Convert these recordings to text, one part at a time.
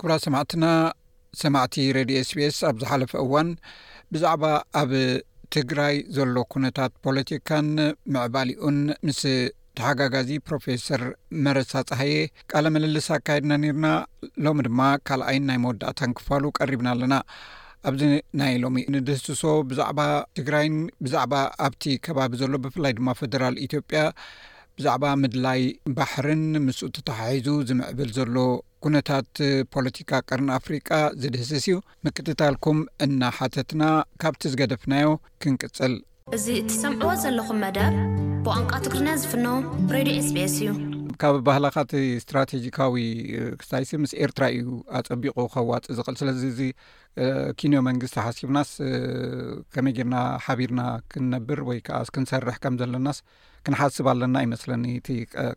ኩብራ ሰማዕትና ሰማዕቲ ሬድዮ ስቤስ ኣብ ዝሓለፈ እዋን ብዛዕባ ኣብ ትግራይ ዘሎ ኩነታት ፖለቲካን ምዕባሊኡን ምስ ተሓጋጋዚ ፕሮፌሰር መረሳ ፀሃየ ቃለ ምልልስ ኣካየድና ነርና ሎሚ ድማ ካልኣይን ናይ መወዳእታን ክፋሉ ቀሪብና ኣለና ኣብዚ ናይ ሎሚ ንድህስሶ ብዛዕባ ትግራይን ብዛዕባ ኣብቲ ከባቢ ዘሎ ብፍላይ ድማ ፈደራል ኢትዮጵያ ብዛዕባ ምድላይ ባሕርን ምስኡ ተተሓሒዙ ዝምዕብል ዘሎ ኩነታት ፖለቲካ ቀርኒ ኣፍሪቃ ዝድህስስ እዩ። ምክትታልኩም እናሓተትና ካብቲ ዝገደፍናዮ ክንቅጽል። እዚ እትሰምዕዎ ዘለኹም መደብ ብቋንቋ ትግርኛ ዝፍኖ ሬድዮ ኤስቢኤስ እዩ። ካብ ባህላኻ እቲ ስትራቴጂካዊ ክስታይሲ ምስ ኤርትራ እዩ ኣጸቢቑ ከዋጽእ ዝኽእል ስለዚ እዚ ኪንዮ መንግስቲ ሓሲብናስ ከመይ ጌርና ሓቢርና ክንነብር ወይ ከዓስ ክንሰርሕ ከም ዘለናስ ክንሓስብ ኣለና እዩ መስለኒ እቲ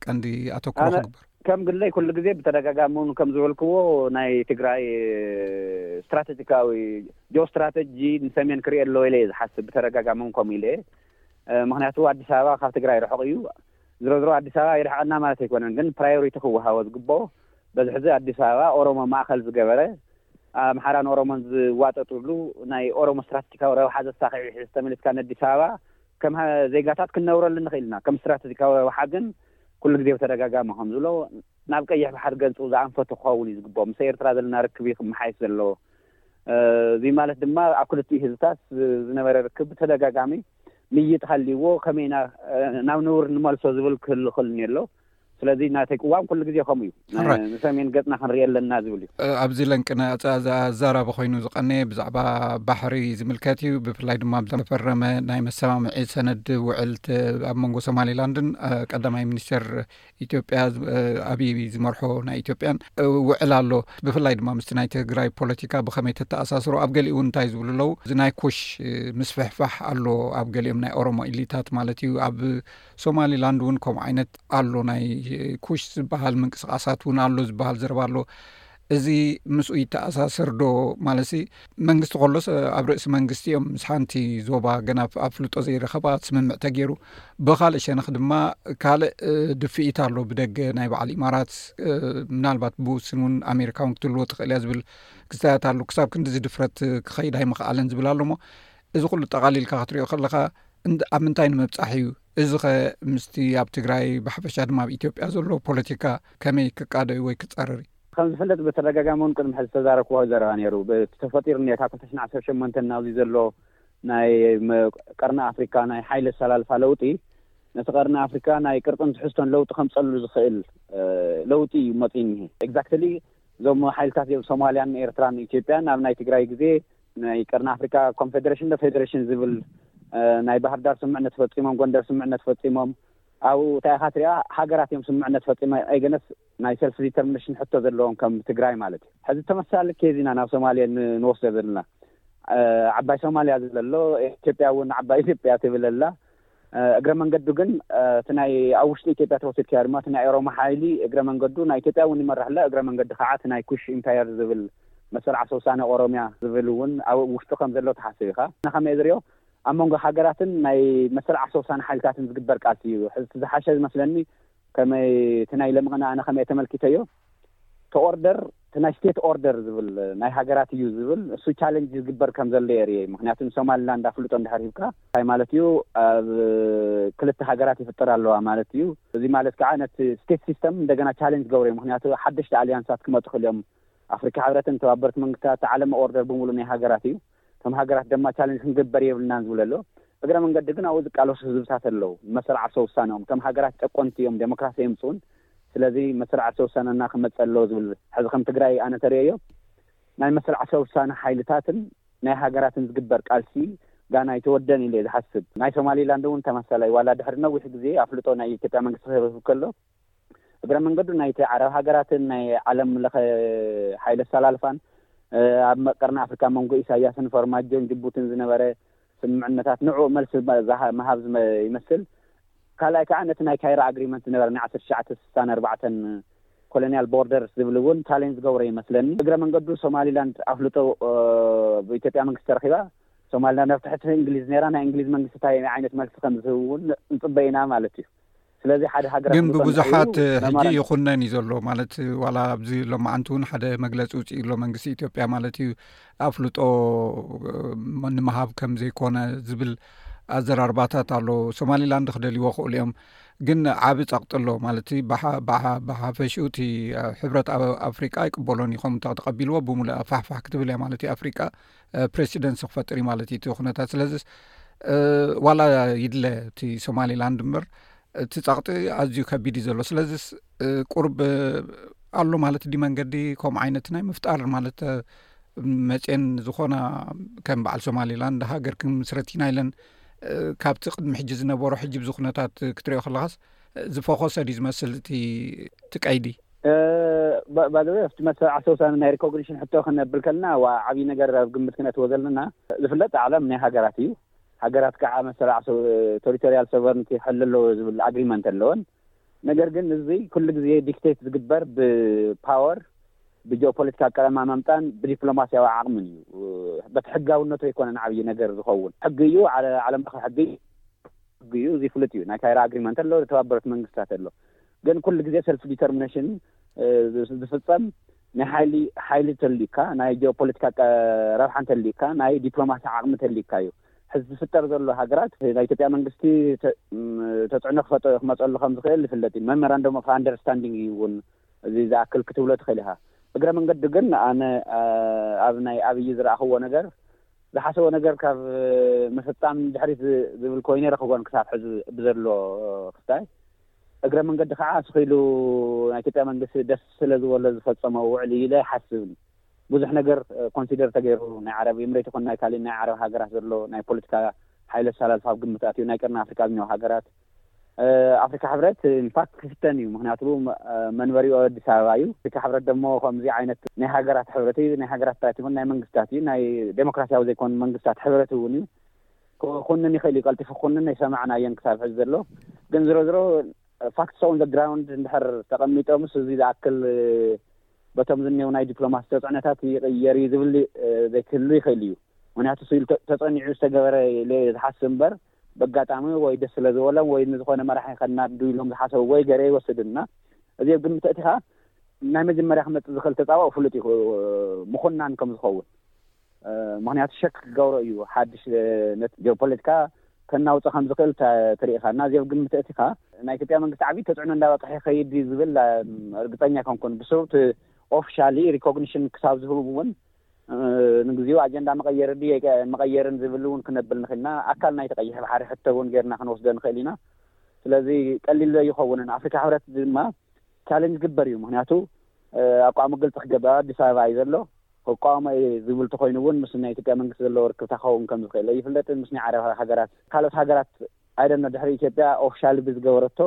ቀንዲ ኣተኩሮ ክግበር ከም ግለይ ኩሉ ግዜ ብተደጋጋሚ ውን ከም ዝበልክዎ ናይ ትግራይ ስትራተጂካዊ ጆ ስትራተጂ ንሰሜን ክርኢ ኣለዎ ኢለ እየ ዝሓስብ ብተደጋጋሚ ውን ከምኡ ኢለ ምክንያቱ ኣዲስ ኣበባ ካብ ትግራይ ርሑቕ እዩ ዝሮ ዝሮ ኣዲስ ኣበባ ይርሕቐና ማለት ኣይኮነን ግን ፕራዮሪቲ ክወሃቦ ዝግብኦ በዚ ሕዚ ኣዲስ ኣበባ ኦሮሞ ማእኸል ዝገበረ ኣምሓራን ኦሮሞን ዝዋጠጥሉ ናይ ኦሮሞ ስትራተጂካዊ ረብሓ ዘሳኺዒ ሕዚ ተመሊስካ ነዲስ ኣበባ ከም ዜጋታት ክንነብረሉ ንኽእል ኢና። ከም ስትራተጂካዊ ረብሓ ግን ኩሉ ግዜ ብተደጋጋሚ ከም ዝብሎ ናብ ቀይሕ ባሕሪ ገጹ ዝኣንፈቱ ክኸውን እዩ ዝግብኦ። ምስ ኤርትራ ዘለና ርክብ እዩ ክመሓየሽ ዘለዎ። እዚ ማለት ድማ ኣብ ክልቲኡ ህዝብታት ዝነበረ ርክብ ብተደጋጋሚ ምይይጥ ሃልይዎ ከመይ ኢና ናብ ንቡር ንመልሶ ዝብል ክህሉ ክእል እኒኦ ኣሎ። ስለዚ ናተይ ቅዋም ኩሉ ግዜ ከምኡ እዩ ንሰሜን ገፅና ክንሪኢ ኣለና ዝብል እዩ ኣብዚ ለንቅነ ኣዛራቢ ኮይኑ ዝቀነየ ብዛዕባ ባሕሪ ዝምልከት እዩ ብፍላይ ድማ ዝተፈረመ ናይ መሰማምዒ ሰነድ ውዕል ኣብ መንጎ ሶማሌላንድን ቀዳማይ ሚኒስቴር ኢትዮጵያ ኣብይ ዝመርሖ ናይ ኢትዮጵያን ውዕል ኣሎ ብፍላይ ድማ ምስቲ ናይ ትግራይ ፖለቲካ ብከመይ ተተኣሳስሮ ኣብ ገሊኡ እውን እንታይ ዝብሉ ኣለው እዚ ናይ ኩሽ ምስፍሕፋሕ ኣሎ ኣብ ገሊኦም ናይ ኦሮሞ ኢሊታት ማለት እዩ ኣብ ሶማሊ ላንድ እውን ከምኡ ዓይነት ኣሎ ናይ ኩሽ ዝበሃል ምንቅስቃሳት እውን ኣሎ ዝበሃል ዘረባ ኣሎ እዚ ምስኡ ይተኣሳሰር ዶ ማለት መንግስቲ ከሎስ ኣብ ርእሲ መንግስቲ እዮም ምስ ሓንቲ ዞባ ገና ኣብ ፍልጦ ዘይረኸባ ስምምዕ ተገይሩ ብካልእ ሸነኽ ድማ ካልእ ድፍኢት ኣሎ ብደገ ናይ በዓል ኢማራት ምናልባት ብውስን እውን ኣሜሪካ እውን ክትልዎ ትኽእል እያ ዝብል ክስታያት ኣሉ ክሳብ ክንዲዚ ድፍረት ክኸይድ ኣይምክኣለን ዝብል ኣሎሞ እዚ ኩሉ ጠቓሊልካ ክትሪኦ ከለኻ ኣብ ምንታይ ንምብጻሕ እዩ እዚ ኸ ምስቲ ኣብ ትግራይ ብሓፈሻ ድማ ኣብ ኢትዮጵያ ዘሎ ፖለቲካ ከመይ ክቃዶ እዩ ወይ ክጻረር እዩ? ከም ዝፍለጥ ብተደጋጋሚ እውን ቅድሚ ሕዚ ዝተዛረብክዎ ዘረባ ነይሩ ብቲ ተፈጢሩ እኒሀ ካብ ክልተ ሽሕን ዓሰርተ ሸሞንተን ናብዚ ዘሎ ናይ ቀርኒ ኣፍሪካ ናይ ሓይሊ ኣሰላልፋ ለውጢ ነቲ ቀርኒ ኣፍሪካ ናይ ቅርፅን ትሕዝቶን ለውጢ ከምፀሉ ዝኽእል ለውጢ እዩ መፂኡ እኒሀ ኤግዛክትሊ እዞም ሓይልታት ሶማልያን ኤርትራን ኢትዮጵያን ኣብ ናይ ትግራይ ግዜ ናይ ቀርኒ ኣፍሪቃ ኮንፌደሬሽን ዶ ፌደሬሽን ዝብል ናይ ባህርዳር ስምምዕነት ፈጺሞም ጎንደር ስምምዕነት ፈጺሞም ኣብኡ እንታይ ኢኻ ትሪኣ ሃገራት እዮም ስምምዕነት ፈጺመ ኣይገነስ ናይ ሰልፍ ዲተርሚኔሽን ሕቶ ዘለዎም ከም ትግራይ ማለት እዩ ሕዚ ተመሳሳሊ ኬዝ ኢና ናብ ሶማሌ ንወስዶ ዘለና ዓባይ ሶማልያ ዝብለ ኣሎ ኢትዮጵያ እውን ዓባይ ኢትዮጵያ ትብል ኣላ እግረ መንገዱ ግን እቲ ናይ ኣብ ውሽጢ ኢትዮጵያ ተወሲድ ክያ ድማ እቲ ናይ ኦሮሞ ሓይሊ እግረ መንገዱ ናይ ኢትዮጵያ እውን ይመርሕ ኣሎ እግረ መንገዲ ከዓ እቲ ናይ ኩሽ ኢምፓየር ዝብል መሰል ዓርሰ ውሳነ ኦሮሚያ ዝብል እውን ኣብ ውሽጡ ከም ዘሎ ትሓስብ ኢኻ ኣነ ከመይ ዝሪኦ ኣብ መንጎ ሃገራትን ናይ መሰል ዓርሰ ውሳነ ሓይልታትን ዝግበር ቃልሲ እዩ እቲ ዝሓሸ ዝመስለኒ ከመይ እቲ ናይ ለሚ ቅነ ኣነ ከመይ ተመልኪተዮ እቲ ኦርደር እቲ ናይ ስቴት ኦርደር ዝብል ናይ ሃገራት እዩ ዝብል እሱ ቻለንጅ ዝግበር ከም ዘሎ እየ ርእየ ምክንያቱ ንሶማሊላንድ ኣፍልጦ እንድሕር ሂብካ እንታይ ማለት እዩ ኣብ ክልተ ሃገራት ይፍጠር ኣለዋ ማለት እዩ እዚ ማለት ከዓ ነቲ ስቴት ሲስተም እንደገና ቻለንጅ ዝገብሮ እዩ ምክንያቱ ሓደሽቲ ኣሊያንሳት ክመጡ ክእል እዮም ኣፍሪካ ሕብረትን ተባበሩት መንግስታት ዓለም ኦርደር ብምሉእ ናይ ሃገራት እዩ ከም ሃገራት ደማ ቻለንጅ ክንግበር የብልናን ዝብል ኣሎ። እግረ መንገዲ ግን ኣብኡ ዝቃለሱ ህዝብታት ኣለው። መሰል ዓርሰ ውሳነኦም። ከም ሃገራት ጨቆንቲ እዮም ደሞክራሲ ኣየምጽኡን። ስለዚ መሰል ዓርሰ ውሳነና ክመጽእ ኣለዎ ዝብል ሕዚ ከም ትግራይ ኣነ ተርእየዮ ናይ መሰል ዓርሰ ውሳነ ሓይልታትን ናይ ሃገራትን ዝግበር ቃልሲ ጋና ኣይተወደን ኢለ እየ ዝሓስብ። ናይ ሶማሊ ላንድ እውን ተመሳሳላይ ዋላ ድሕሪ ነዊሕ ግዜ ኣፍልጦ ናይ ኢትዮጵያ መንግስቲ ክህብ ከሎ። እግረ መንገዱ ናይቲ ዓረብ ሃገራትን ናይ ዓለም ለኸ ሓይሊ ኣሰላልፋን ኣብ ቀርኒ ኣፍሪካ መንጎ ኢሳያስን ፎርማጆን ጅቡትን ዝነበረ ስምምዕነታት ንዕኡ መልሲ ምሃብ ይመስል። ካልኣይ ከዓ ነቲ ናይ ካይሮ ኣግሪመንት ዝነበረ ናይ ዓሰርተ ትሽዓተ ስሳን ኣርባዕተን ኮሎንያል ቦርደርስ ዝብል እውን ቻሌንጅ ዝገብሮ ይመስለኒ። እግረ መንገዱ ሶማሊላንድ ኣፍልጦ ብ ኢትዮጵያ መንግስቲ ተረኺባ ሶማሊላንድ ኣብ ትሕቲ እንግሊዝ ነይራ ናይ እንግሊዝ መንግስቲ እንታይ ዓይነት መልሲ ከምዝህብ እውን ንፅበ ኢና ማለት እዩ። ስለዚ ሓደ ሃገራት ግን ብብዙሓት ሕጂ ይኹነን እዩ ዘሎ ማለት ዋላ ኣብዚ ሎማዓንቲ እውን ሓደ መግለፂ ውፅኢ ኣሎ መንግስቲ ኢትዮጵያ ማለት እዩ ኣፍልጦ ንምሃብ ከም ዘይኮነ ዝብል ኣዘራርባታት ኣሎ ሶማሊላንድ ክደልይዎ ክእሉ እዮም ግን ዓብ ፀቕጢ ኣሎ ማለት ብሓፈሽኡ እቲ ሕብረት ኣፍሪቃ ኣይቅበሎን ይኹም እተ ተቐቢልዎ ብምሉእ ፋሕፋሕ ክትብል እያ ማለት እዩ ኣፍሪቃ ፕረሲደንሲ ክፈጥር እዩ ማለት እዩ እቲ ኩነታት ስለዚ ዋላ ይድለ እቲ ሶማሊላንድ ምበር እቲ ጸቕጢ ኣዝዩ ከቢድ እዩ ዘሎ ስለዚ ቁርብ ኣሎ ማለት ዲ መንገዲ ከምኡ ዓይነት ናይ ምፍጣር ማለት መፅን ዝኾና ከም በዓል ሶማሊላንድ ሃገር ክምስረት ኢና ኢለን ካብቲ ቅድሚ ሕጂ ዝነበሮ ሕጂ ብዚ ኩነታት ክትሪኦ ከለኻስ ዝፈኮሰ ድዩ ዝመስል እቲ ቀይዲ ባይ ዘ ወይ ኣብቲ መሰል ዓርሰ ውሳነ ናይ ሪኮግኒሽን ሕቶ ክነብል ከለና ዋ ዓብዪ ነገር ኣብ ግምት ክነእትዎ ዘለና ዝፍለጥ ዓለም ናይ ሃገራት እዩ ሃገራት ከዓ መሰል ዓርሰ ቶሪቶሪያል ሶቨርንቲ ሕል ኣለዎ ዝብል ኣግሪመንት ኣለወን ነገር ግን እዚ ኩሉ ግዜ ዲክቴት ዝግበር ብፓወር ብጂኦፖለቲካ ኣቀረማማምጣን ብዲፕሎማሲያዊ ዓቕምን እዩ በቲ ሕጋውነቱ ኣይኮነን ዓብዪ ነገር ዝኸውን ሕጊ እዩ ዓለም ለኸ ሕጊ እዩ እዚ ፍሉጥ እዩ ናይ ካይራ ኣግሪመንት ኣሎ ዝተባበረት መንግስታት ኣሎ ግን ኩሉ ግዜ ሰልፍ ዲተርሚነሽን ዝፍጸም ናይ ሓይሊ ሓይሊ ተልዩካ ናይ ጂኦፖለቲካ ቀ- ረብሓ እንተልዩካ ናይ ዲፕሎማሲ ዓቕሚ ተልዩካ እዩ ሕዚ ዝፍጠር ዘሎ ሃገራት ናይ ኢትዮጵያ መንግስቲ ተ- ም፣ ተፅዕኖ ክፈጠ ክመፀሉ ከም ዝኽእል ይፍለጥ እዩ መመራንደም ኦፍ ኣንደርስታንዲንግ እዩ እውን እዚ ዝኣክል ክትብሎ ትኽእል ኢኻ እግረ መንገዱ ግን ኣነ ኣ- ኣብ ናይ ኣብዪ ዝረኣኽዎ ነገር ዝሓሰቦ ነገር ካብ ምፍፃም ድሕሪት ዝ- ዝብል ኮይኑ ኣይረኽቦን ክሳብ ሕዚ ብዘሎ ክስታይ እግረ መንገዲ ከኣ ስቅ ኢሉ ናይ ኢትዮጵያ መንግስቲ ደስ ስለ ዝበሎ ዝፈጸሞ ውዕል እዩ ኢለ ኣይሓስብን። ብዙሕ ነገር ኮንሲደር ተገይሩ ናይ ዓረብ ኤምሬት ይኹን ናይ ካሊእ ናይ ዓረብ ሃገራት ዘሎ ናይ ፖለቲካ ሓይሊ ኣሰላልፋ ኣብ ግምት ኣትዩ ናይ ቀርኒ ኣፍሪቃ ዝንሄው ሃገራት ኣፍሪካ ሕብረት ኢንፋክት ክፍተን እዩ ምክንያቱ መንበሪኦ ኣዲስ ኣበባ እዩ ኣፍሪካ ሕብረት ደሞ ከምዚ ዓይነት ናይ ሃገራት ሕብረት እዩ ናይ ሃገራትታት ይኹን ናይ መንግስታት እዩ ናይ ዴሞክራሲያዊ ዘይኮኑ መንግስታት ሕብረት እውን እዩ ክኹንን ይኽእል እዩ ቀልጢፉ ክኹንን ኣይሰማዕናዮን ክሳብ ሕዚ ዘሎ ግን ዝሮ ዝሮ ፋክትስ ኦን ዘ ግራውንድ እንድሕር ተቐሚጦምስ እዚ ዝኣክል በቶም ዝኔው ናይ ዲፕሎማሲ ተፅዕኖታት ይቕየር እዩ ዝብል ዘይክህሉ ይኽእል እዩ ምክንያቱ ስኢሉ ተፀኒዑ ዝተገበረ ኢለ እየ ዝሓስብ እምበር በጋጣሚ ወይ ደስ ስለ ዝበሎም ወይ ንዝኾነ መራሒ ከናዱ ኢሎም ዝሓሰብዎ እዩ ገይረ ይወስድ እና እዚ ኣብ ግምት ኣእቲኻ ናይ መጀመርያ ክመፅእ ዝኽእል ተፃብኦ ፍሉጥ እዩ ምኹናን ከም ዝኸውን ምኽንያቱ ሸክ ክገብሮ እዩ ሓድሽ ነቲ ጀኦፖለቲካ ከናውጾ ከም ዝኽእል ተሪኢኻ እና እዚ ኣብ ግምት ኣእቲኻ ናይ ኢትዮጵያ መንግስቲ ዓብዪ ተጽዕኖ እንዳበጽሐ ይኸይድ ድዩ ዝብል እርግጸኛ ኣይኮንኩን ብስሩ እቲ ኦፊሻሊ ሪኮግኒሽን ክሳብ ዝህቡ እውን ንግዚኡ ኣጀንዳ መቐየሪ ድዩ መቐየርን ዝብል እውን ክነብል ንኽእል ኢና ኣካል ናይቲ ቀይሕ ባሕሪ ሕቶ እውን ጌርና ክንወስዶ ንኽእል ኢና ስለዚ ቀሊል ዘይኸውንን ኣፍሪካ ሕብረት ድማ ቻለንጅ ክግበር እዩ ምክንያቱ ኣቋሙ ግልፂ ክገብር ኣብ ኣዲስ ኣበባ እዩ ዘሎ ክቋወሞ እየ ዝብል ተኮይኑ እውን ምስ ናይ ኢትዮጵያ መንግስቲ ዘለዎ ርክብታ ክኸውን ከም ዝኽእል ኣይፍለጥን ምስ ናይ ዓረብ ሃገራት ካልኦት ሃገራት ኣይደኖ ድሕሪ ኢትዮጵያ ኦፍሻሊ ብዝገበረቶ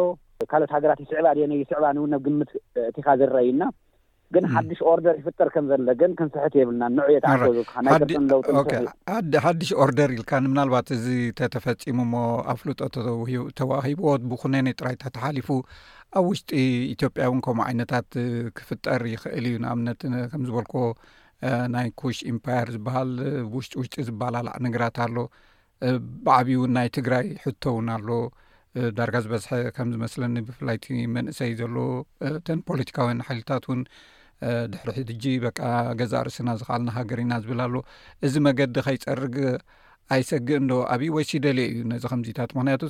ካልኦት ሃገራት ይስዕባ ድየን ይስዕባ ንውን ኣብ ግምት እቲኻ ዝረኣዩና ግን ሓድሽ ኦርደር ይፍጠር ከም ዘለ ግን ክንስሕት የብልና ንዑ የተዓዘዙካ ናይ ቅርፅን ለውጢ ሓድሽ ኦርደር ኢልካ ንምናልባት እዚ ተተፈፂሙ እሞ ኣፍልጦ ተዋሂብዎ ብኩነኔ ጥራይ ተተሓሊፉ ኣብ ውሽጢ ኢትዮጵያ እውን ከምኡ ዓይነታት ክፍጠር ይኽእል እዩ ንኣብነት ከም ዝበልኮ ናይ ኩሽ ኢምፓየር ዝበሃል ውሽጢ ውሽጢ ዝበላላዕ ነገራት ኣሎ ብዓብዪ እውን ናይ ትግራይ ሕቶ እውን ኣሎ ዳርጋ ዝበዝሐ ከም ዝመስለኒ ብፍላይቲ መንእሰይ ዘሎ እተን ፖለቲካውያን ሓይልታት እውን ድሕሪ ሕድጂ በቃ ገዛ ርእስና ዝኸኣልና ሃገር ኢና ዝብል ኣሎ እዚ መገዲ ከይፀርግ ኣይሰግእን ዶ ኣብይ ወይስ ይደልዮ እዩ ነዚ ከምዚታት ምክንያቱ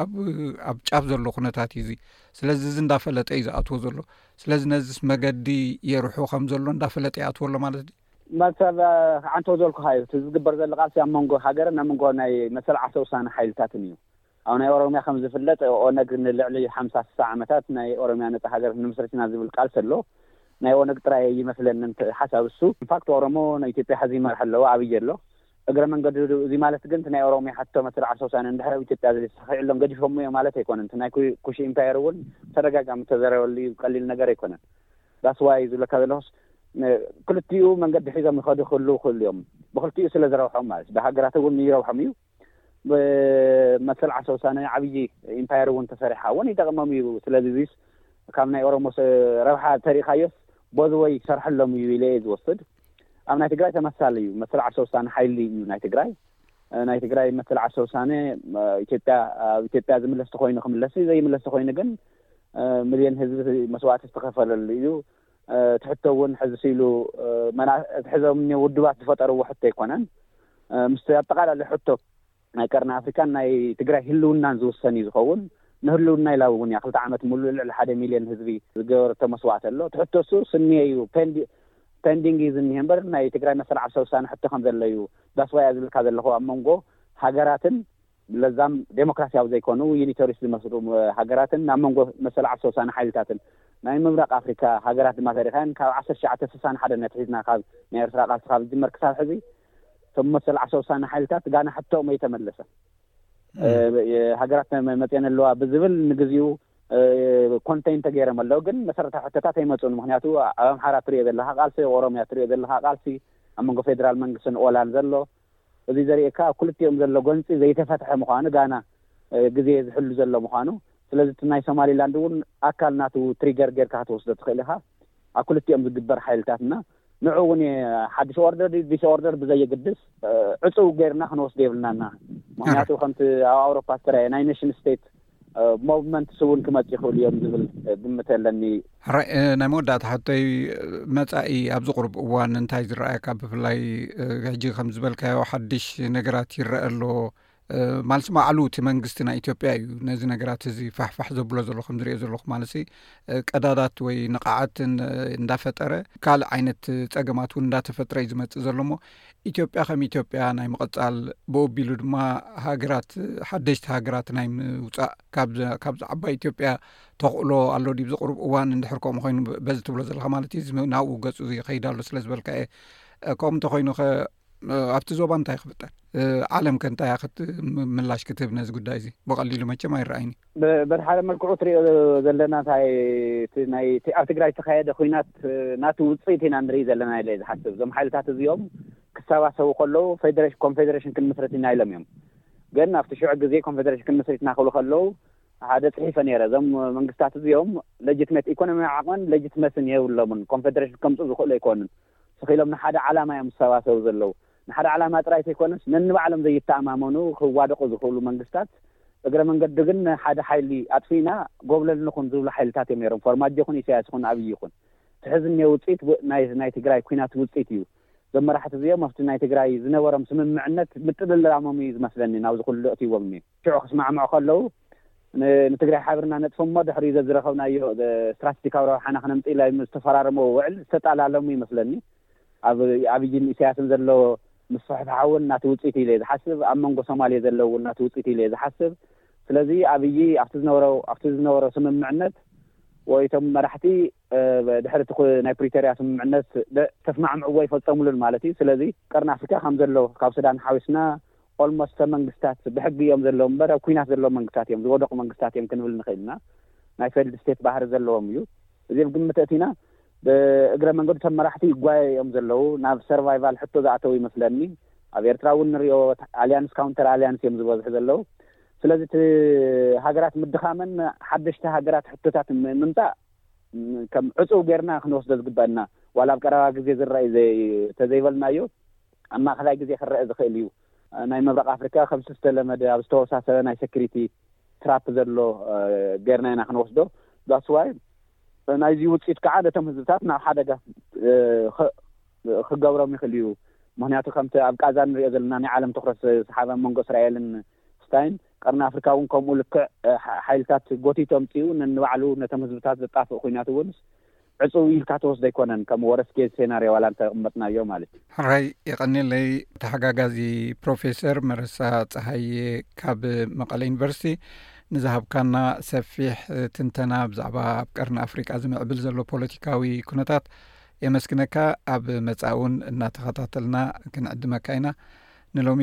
ኣብ ጫፍ ዘሎ ኩነታት እዩ እዙይ ስለዚ እዚ እንዳፈለጠ እዩ ዝኣትዎ ዘሎ ስለዚ ነዚስ መገዲ የርሑ ከም ዘሎ እንዳፈለጠ ይኣትዎ ኣሎ ማለት ዩ መሰብ ክዓንተው ዘልኩካ እዩ እቲ ዝግበር ዘሎ ቃልሲ ኣብ መንጎ ሃገርን ኣብ መንጎ ናይ መሰል ዓርሰ ውሳነ ሓይልታትን እዩ ኣብ ናይ ኦሮምያ ከም ዝፍለጥ ኦነግ ንልዕሊ ሓምሳ ስሳ ዓመታት ናይ ኦሮምያ ነጻ ሃገር ንምስርት ኢና ዝብል ቃልሲ ኣሎ ናይ ኦነግ ጥራይ ይመስለኒ እንት ሓሳብ እሱ። ኢንፋክት ኦሮሞ ንኢትዮጵያ ሐዚ ይመርሕ ኣለዎ ኣብይ ኣሎ እግረ መንገዱ ዶ እዙይ ማለት ግን ናይ ኦሮምያ ሕቶ መሰል ዓርሰ ውሳነ እንድሕር ኣብ ኢትዮጵያ ዘይ ተሳኺዕሎም ገዲፎሞ እዮም ማለት ኣይኮነን ናይ ኩሽ ኢምፓየር እውን ብተደጋጋሚ ዝተዘረበሉ እዩ ቀሊል ነገር ኣይኮነን ዳስ ዋይ ዝብለካ ዘለኹስ ክልቲኡ መንገዲ ሒዞም ይኸዱ ክህልው ክህሉ እዮም ብክልቲኡ ስለ ዝረብሖም ማለት ብሃገራት እውን ይረብሖም እዩ ብመሰል ዓርሰ ውሳነ ዓብዪ ኢምፓየር እውን ተሰሪሓ እውን ይጠቕሞም እዩ። ስለዚ እዚስ ካብ ናይ ኦሮሞ ረብሓ ተሪእኻዮስ ቦዝወይ ይሰርሐሎም እዩ ኢለ እየ ዝወስድ። ኣብ ናይ ትግራይ ተመሳሳሊ እዩ። መሰል ዓርሰ ውሳነ ሓይሊ እዩ ናይ ትግራይ ናይ ትግራይ መሰል ዓርሰ ውሳነ ኢትዮጵያ ኣብ ኢትዮጵያ ዝምለስ ተኮይኑ ክምለስ እዩ ዘይምለስ ተኮይኑ ግን ሚልዮን ህዝቢ መስዋእቲ ዝተኸፈለሉ እዩ። እቲ ሕቶ እውን ሕዝስ ኢሉ እቲ ሕዞም እኒ ውድባት ዝፈጠርዎ ሕቶ ኣይኮነን። ምስቲ ኣጠቓላሊ ሕቶ ናይ ቀርኒ ኣፍሪካን ናይ ትግራይ ህልውናን ዝውሰን እዩ ዝኸውን። ንህልውና ኢላ እውን እያ ክልተ ዓመት ሙሉእ ልዕሊ ሓደ ሚሊዮን ህዝቢ ዝገበረቶ መስዋእቲ ኣሎ። እቲ ሕቶ እሱ ስኒየ እዩ ፔንዲንግ እዩ ዝኒሀ እምበር ናይ ትግራይ መሰል ዓርሰ ውሳነ ሕቶ ከምዘሎ እዩ። ዳስ ዋይ እያ ዝብልካ ዘለኹ ኣብ መንጎ ሃገራትን ብለዛም ደሞክራስያዊ ዘይኮኑ ዩኒተሪስት ዝመስሉ ሃገራትን ናብ መንጎ መሰል ዓርሰ ውሳነ ሓይልታትን ናይ ምብራቕ ኣፍሪካ ሃገራት ድማ ተሪኸን ካብ ዓሰርተ ትሽዓተ ስሳን ሓደን ኣትሒዝና ካብ ናይ ኤርትራ ቃልሲ ካብ ዝጅመር ክሳብ ሕዚ እቶም መሰል ዓርሰ ውሳነ ሓይልታት ጋና ሕቶኦም ኣይተመለሰን ሃገራት መፅየን ኣለዋ ብዝብል ንግዚኡ ኮንተይን ተገይሮም ኣለዉ ግን መሰረታዊ ሕቶታት ኣይመፁን ምክንያቱ ኣብ ኣምሓራ እትሪኦ ዘለካ ቃልሲ ኦሮምያ እትሪኦ ዘለካ ቃልሲ ኣብ መንጎ ፌደራል መንግስትን ኦላን ዘሎ እዚ ዘርእየካ ኣብ ክልቲኦም ዘሎ ጎንጺ ዘይተፈትሐ ምዃኑ ጋና ግዜ ዝሕሉ ዘሎ ምዃኑ ስለዚ እቲ ናይ ሶማሊላንድ እውን ኣካል ናቱ ትሪገር ጌርካ ክትወስዶ ትኽእል ኢኻ ኣብ ክልቲኦም ዝግበር ሓይልታት እና ንዑ እውን እየ ሓድሽ ኦርደር ድዩ ዲስ ኦርደር ብዘየግድስ ዕጹው ጌርና ክንወስዶ የብልናና ምክንያቱ ከምቲ ኣብ ኣውሮፓ ዝተረኣየ ናይ ነሽን ስቴት ሞቭመንትስ እውን ክመፅ ይኽእሉ እዮም ዝብል ግምት ኣለኒ ሕራይ ናይ መወዳእታ ሕቶይ መፃኢ ኣብዚ ቁርብ እዋን እንታይ ዝረኣየካ ብፍላይ ሕጂ ከም ዝበልካዮ ሓድሽ ነገራት ይረአ ኣሎ ማለት ባዕሉ እቲ መንግስቲ ናይ ኢትዮጵያ እዩ ነዚ ነገራት እዚ ፋሕፋሕ ዘብሎ ዘሎ ከምዝሪኦ ዘለኹ ማለት ቀዳዳት ወይ ንቕዓት እንዳፈጠረ ካልእ ዓይነት ፀገማት እውን እንዳተፈጥረ እዩ ዝመፅእ ዘሎ ሞ ኢትዮጵያ ከም ኢትዮጵያ ናይ ምቐፃል ብኦቢሉ ድማ ሃገራት ሓደሽቲ ሃገራት ናይ ምውፃእ ካብዚ ዓባይ ኢትዮጵያ ተኽእሎ ኣሎ ብ ዝቕርብ እዋን እንድሕር ከምኡ ኮይኑ በዚ ትብሎ ዘለካ ማለት እዩ ናብኡ ገፁ ይኸይድ ኣሎ ስለ ዝበልካ እየ ከምኡ እንተኮይኑ ከ ኣብቲ ዞባ እንታይ ክፍጠር ዓለም ከ እንታይ ክትምላሽ ክትህብ ነዚ ጉዳይ እዚ ብቀሊሉ መቸም ኣይረኣይን እዩ በቲ ሓደ መልክዑ ትሪኦ ዘለና እቲ ናይ እቲ ኣብ ትግራይ ዝተኻየደ ኹናት ናቱ ውፅኢት ኢና ንርኢ ዘለና ኢለ እየ ዝሓስብ። እዞም ሓይልታት እዚኦም ክሰባሰቡ ከለዉ ፌደሬሽን ኮንፌደሬሽን ክንምስርት ኢና ኢሎም እዮም። ግን ኣብቲ ሽዑ ግዜ ኮንፌደሬሽን ክንምስርት ኢና ክብሉ ከለዉ ሓደ ፅሒፈ ነይረ እዞም መንግስታት እዚኦም ለጅትሜት ኢኮኖሚያዊ ዓቕምን ለጅትመስን የብሎምን ኮንፌደሬሽን ከምፅኡ ዝኽእሉ ኣይኮኑን። ስኽ ኢሎም ንሓደ ዓላማ እዮም ዝሰባሰቡ ዘለዉ። ንሓደ ዓላማ ጥራይ ተይኮነስ ነንባዕሎም ዘይተኣማመኑ ክዋደቑ ዝኽእሉ መንግስታት እግረ መንገዱ ግን ንሓደ ሓይሊ ኣጥፊእና ጎብለል ንኹን ዝብሉ ሓይልታት እዮም ነይሮም። ፎርማጆ ይኹን ኢሳያስ ይኹን ኣብይ ይኹን። ትሕዝኔ ውጽኢት ናይ ናይ ትግራይ ኩናት ውጽኢት እዩ። እዞም መራሕቲ እዚኦም ኣብቲ ናይ ትግራይ ዝነበሮም ስምምዕነት ምጥልላሞም እዩ ዝመስለኒ ናብዚ ኩሉ ኣእትይዎም እኒሀ። ሽዑ ክስማዕምዑ ከለዉ፣ ንትግራይ ሓብርና ነጥፍእ እሞ ድሕሪኡ ዘዝረኸብናዮ ስትራተጂካዊ ረብሓና ክነምፅእላ ኢሎም ዝተፈራረምዎ ውዕል ዝተጣላለሙ ይመስለኒ። ኣብ ኣብይን ኢሳያስን ዘሎ ምስፍሕፋሕ እውን ናቲ ውፅኢት እዩ ኢለ እየ ዝሓስብ። ኣብ መንጎ ሶማሌ ዘሎ እውን ናቲ ውፅኢት እዩ ኢለ እየ ዝሓስብ። ስለዚ ኣብይ ኣብቲ ዝነበሮ ኣብቲ ዝነበሮ ስምምዕነት ወይ እቶም መራሕቲ ድሕሪ እቲ ናይ ፕሪቶርያ ስምምዕነት ዘተስማዕምዕዎ ይፈፀሙሉን ማለት እዩ። ስለዚ ቀርኒ ኣፍሪካ ከም ዘሎ ካብ ሱዳን ሓዊስና ኦልሞስት ሰብ መንግስታት ብሕጊ እዮም ዘለዉ እምበር ኣብ ኩናት ዘለዉ መንግስታት እዮም ዝወደቁ መንግስታት እዮም ክንብል ንክእል ኢና። ናይ ፌልድ ስቴት ባህሪ ዘለዎም እዩ። እዚ ኣብ ግምት ኣእቲና ብእግረ መንገዱ እቶም መራሕቲ ይጓየዩ እዮም ዘለዉ ናብ ሰርቫይቫል ሕቶ ዝኣተዉ ይመስለኒ። ኣብ ኤርትራ እውን ንሪኦ ኣልያንስ ካውንተር ኣልያንስ እዮም ዝበዝሑ ዘለዉ። ስለዚ እቲ ሃገራት ምድኻመን ሓደሽቲ ሃገራት ሕቶታት ምምፃእ ከም ዕጹው ጌርና ክንወስዶ ዝግበእና፣ ዋላ ኣብ ቀረባ ግዜ ዝረኣ'ዩ እንተዘይበልናዮ፣ ኣብ ማእከላይ ግዜ ክረኣ ዝኽእል'ዩ። ናይ ምብራቕ ኣፍሪቃ ከምቲ ዝተለመደ ኣብ ዝተወሳሰበ ናይ ሰኩሪቲ ትራፕ ዘሎ ጌርና ኢና ክንወስዶ። That's why ናይዚ ውጽኢት ከኣ ነቶም ህዝብታት ናብ ሓደጋ ክገብሮም ይኽእል'ዩ። ምኽንያቱ ከምቲ ኣብ ቃዛ እንርእዮ ዘለና ናይ ዓለም ትኹረት ዝሰሓበ ኣብ መንጎ እስራኤልን ፍታይን፣ ቀርኒ ኣፍሪካ እውን ከምኡ ልክዕ ሓይልታት ጎቲቶ ኣምፂኡ ነንባዕሉ ነቶም ህዝብታት ዘጣፍእ ኩናት እውን ዕፅው ኢልካ ትወስዶ ኣይኮነን ከም ወረስት ኬዝ ሴናርዮ ዋላ እንተቅመጥናዮ ማለት እዩ። ሕራይ የቀኔለይ ተሓጋጋዚ ፕሮፌሰር መረሳ ጸሃየ ካብ መቐለ ዩኒቨርሲቲ ንዝሃብካና ሰፊሕ ትንተና ብዛዕባ ኣብ ቀርኒ ኣፍሪቃ ዝምዕብል ዘሎ ፖለቲካዊ ኩነታት የመስግነካ ኣብ መጻእውን እናተኸታተልና ክንዕድመካ ኢና ንሎሚ